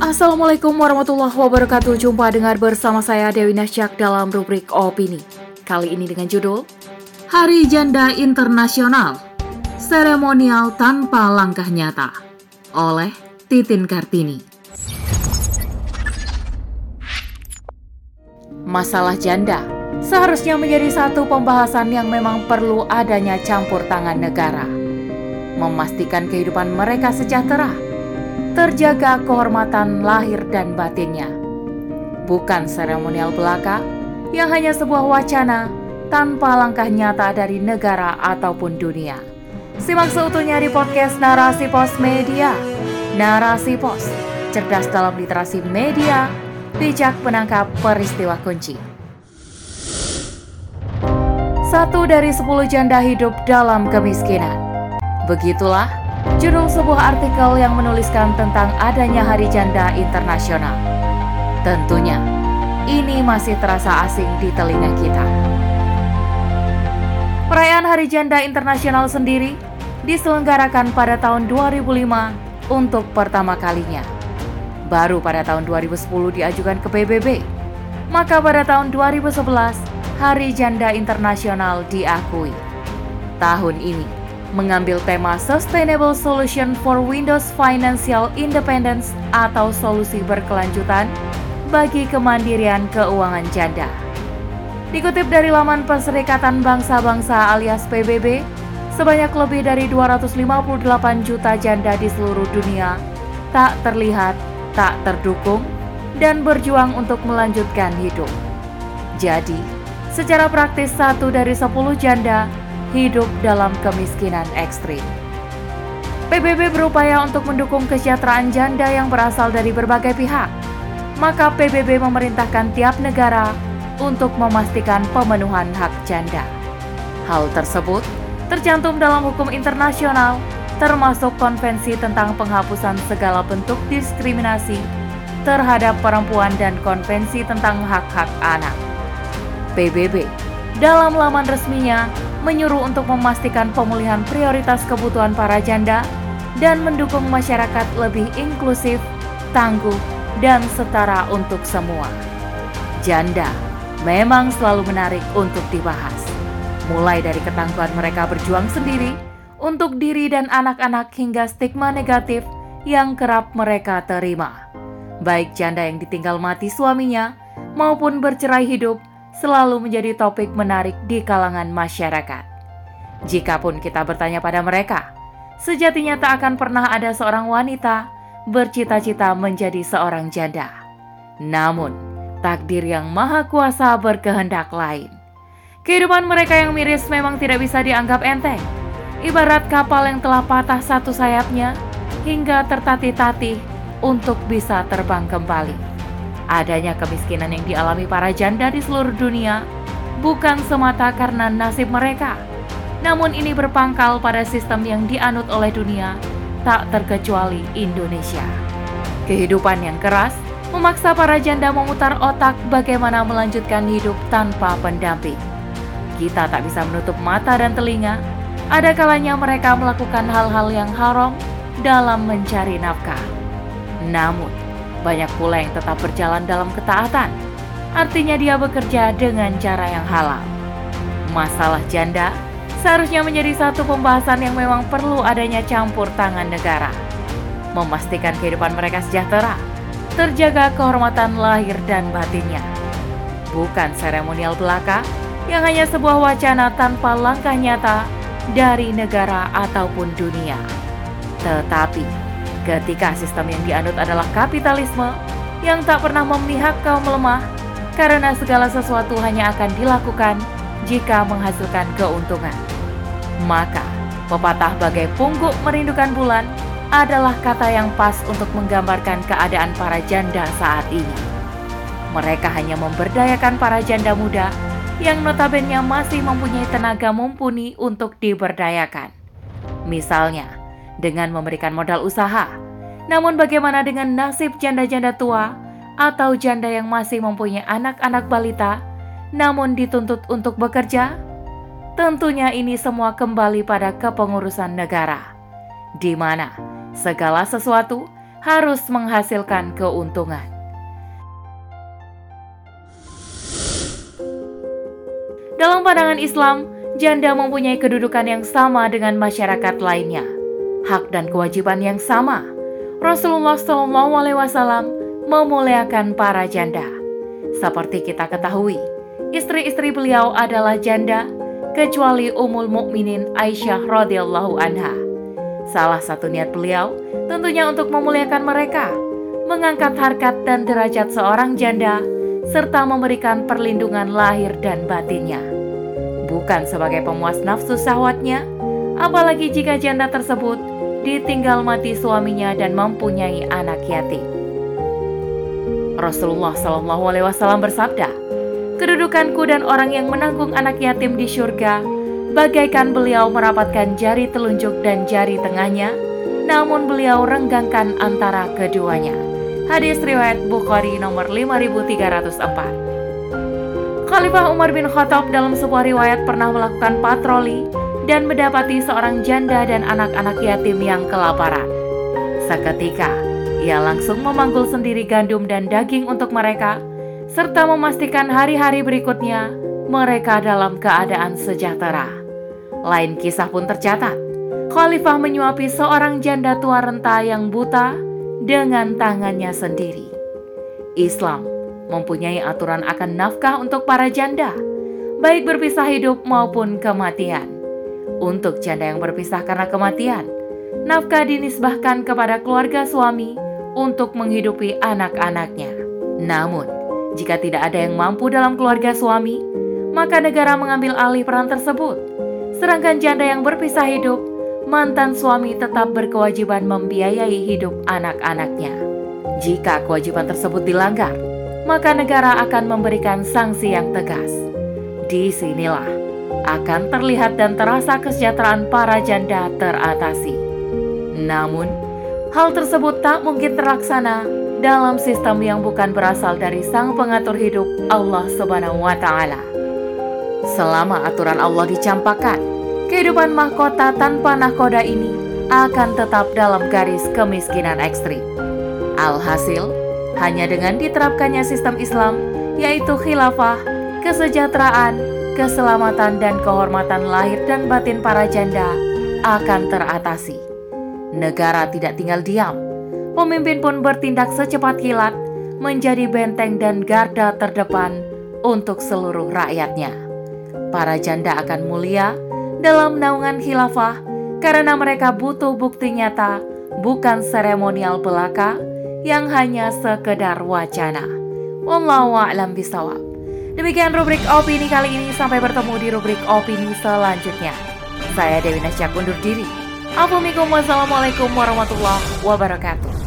Assalamualaikum warahmatullahi wabarakatuh. Jumpa dengar bersama saya Dewi Nasyak dalam rubrik Opini. Kali ini dengan judul Hari Janda Internasional Seremonial Tanpa Langkah Nyata oleh Titin Kartini. Masalah janda seharusnya menjadi satu pembahasan yang memang perlu adanya campur tangan negara. Memastikan kehidupan mereka sejahtera, terjaga kehormatan lahir dan batinnya. Bukan seremonial belaka yang hanya sebuah wacana tanpa langkah nyata dari negara ataupun dunia. Simak seutuhnya di podcast Narasi Pos Media. Narasi Pos, cerdas dalam literasi media, bijak penangkap peristiwa kunci. Satu dari sepuluh janda hidup dalam kemiskinan. Begitulah judul sebuah artikel yang menuliskan tentang adanya Hari Janda Internasional. Tentunya, ini masih terasa asing di telinga kita. Perayaan Hari Janda Internasional sendiri diselenggarakan pada tahun 2005 untuk pertama kalinya. Baru pada tahun 2010 diajukan ke PBB. Maka pada tahun 2011 Hari Janda Internasional diakui. Tahun ini mengambil tema Sustainable Solution for Windows Financial Independence atau solusi berkelanjutan bagi kemandirian keuangan janda. Dikutip dari laman Perserikatan Bangsa-Bangsa alias PBB, sebanyak lebih dari 258 juta janda di seluruh dunia tak terlihat, tak terdukung, dan berjuang untuk melanjutkan hidup. Jadi, Secara praktis, satu dari sepuluh janda hidup dalam kemiskinan ekstrim. PBB berupaya untuk mendukung kesejahteraan janda yang berasal dari berbagai pihak. Maka PBB memerintahkan tiap negara untuk memastikan pemenuhan hak janda. Hal tersebut tercantum dalam hukum internasional, termasuk konvensi tentang penghapusan segala bentuk diskriminasi terhadap perempuan dan konvensi tentang hak-hak anak. PBB dalam laman resminya menyuruh untuk memastikan pemulihan prioritas kebutuhan para janda dan mendukung masyarakat lebih inklusif, tangguh, dan setara untuk semua. Janda memang selalu menarik untuk dibahas, mulai dari ketangguhan mereka berjuang sendiri untuk diri dan anak-anak hingga stigma negatif yang kerap mereka terima. Baik janda yang ditinggal mati suaminya maupun bercerai hidup selalu menjadi topik menarik di kalangan masyarakat. Jikapun kita bertanya pada mereka, sejatinya tak akan pernah ada seorang wanita bercita-cita menjadi seorang janda. Namun, takdir yang maha kuasa berkehendak lain. Kehidupan mereka yang miris memang tidak bisa dianggap enteng. Ibarat kapal yang telah patah satu sayapnya hingga tertatih-tatih untuk bisa terbang kembali. Adanya kemiskinan yang dialami para janda di seluruh dunia bukan semata karena nasib mereka, namun ini berpangkal pada sistem yang dianut oleh dunia, tak terkecuali Indonesia. Kehidupan yang keras memaksa para janda memutar otak bagaimana melanjutkan hidup tanpa pendamping. Kita tak bisa menutup mata dan telinga, ada kalanya mereka melakukan hal-hal yang haram dalam mencari nafkah. Namun, banyak pula yang tetap berjalan dalam ketaatan. Artinya dia bekerja dengan cara yang halal. Masalah janda seharusnya menjadi satu pembahasan yang memang perlu adanya campur tangan negara. Memastikan kehidupan mereka sejahtera, terjaga kehormatan lahir dan batinnya. Bukan seremonial belaka yang hanya sebuah wacana tanpa langkah nyata dari negara ataupun dunia. Tetapi Ketika sistem yang dianut adalah kapitalisme yang tak pernah memihak kaum lemah karena segala sesuatu hanya akan dilakukan jika menghasilkan keuntungan. Maka, pepatah bagai pungguk merindukan bulan adalah kata yang pas untuk menggambarkan keadaan para janda saat ini. Mereka hanya memberdayakan para janda muda yang notabene masih mempunyai tenaga mumpuni untuk diberdayakan. Misalnya, dengan memberikan modal usaha. Namun bagaimana dengan nasib janda-janda tua atau janda yang masih mempunyai anak-anak balita namun dituntut untuk bekerja? Tentunya ini semua kembali pada kepengurusan negara, di mana segala sesuatu harus menghasilkan keuntungan. Dalam pandangan Islam, janda mempunyai kedudukan yang sama dengan masyarakat lainnya, hak dan kewajiban yang sama. Rasulullah SAW memuliakan para janda. Seperti kita ketahui, istri-istri beliau adalah janda, kecuali Ummul Mukminin Aisyah radhiyallahu anha. Salah satu niat beliau tentunya untuk memuliakan mereka, mengangkat harkat dan derajat seorang janda, serta memberikan perlindungan lahir dan batinnya. Bukan sebagai pemuas nafsu sahwatnya, apalagi jika janda tersebut ditinggal mati suaminya dan mempunyai anak yatim. Rasulullah Shallallahu Alaihi Wasallam bersabda, kedudukanku dan orang yang menanggung anak yatim di surga, bagaikan beliau merapatkan jari telunjuk dan jari tengahnya, namun beliau renggangkan antara keduanya. Hadis riwayat Bukhari nomor 5304. Khalifah Umar bin Khattab dalam sebuah riwayat pernah melakukan patroli dan mendapati seorang janda dan anak-anak yatim yang kelaparan. Seketika, ia langsung memanggul sendiri gandum dan daging untuk mereka, serta memastikan hari-hari berikutnya mereka dalam keadaan sejahtera. Lain kisah pun tercatat. Khalifah menyuapi seorang janda tua renta yang buta dengan tangannya sendiri. Islam mempunyai aturan akan nafkah untuk para janda, baik berpisah hidup maupun kematian. Untuk janda yang berpisah karena kematian, nafkah dinisbahkan kepada keluarga suami untuk menghidupi anak-anaknya. Namun, jika tidak ada yang mampu dalam keluarga suami, maka negara mengambil alih peran tersebut. Sedangkan janda yang berpisah hidup, mantan suami tetap berkewajiban membiayai hidup anak-anaknya. Jika kewajiban tersebut dilanggar, maka negara akan memberikan sanksi yang tegas. Di sinilah akan terlihat dan terasa kesejahteraan para janda teratasi. Namun, Hal tersebut tak mungkin terlaksana dalam sistem yang bukan berasal dari Sang Pengatur hidup Allah Subhanahu wa taala. Selama aturan Allah dicampakkan, kehidupan mahkota tanpa nahkoda ini akan tetap dalam garis kemiskinan ekstrim. Alhasil, hanya dengan diterapkannya sistem Islam, yaitu khilafah, kesejahteraan, keselamatan dan kehormatan lahir dan batin para janda akan teratasi negara tidak tinggal diam. Pemimpin pun bertindak secepat kilat, menjadi benteng dan garda terdepan untuk seluruh rakyatnya. Para janda akan mulia dalam naungan khilafah karena mereka butuh bukti nyata, bukan seremonial belaka yang hanya sekedar wacana. Wallahu a'lam bisawab. Demikian rubrik opini kali ini sampai bertemu di rubrik opini selanjutnya. Saya Dewi Nasya undur diri. Assalamualaikum warahmatullahi wabarakatuh.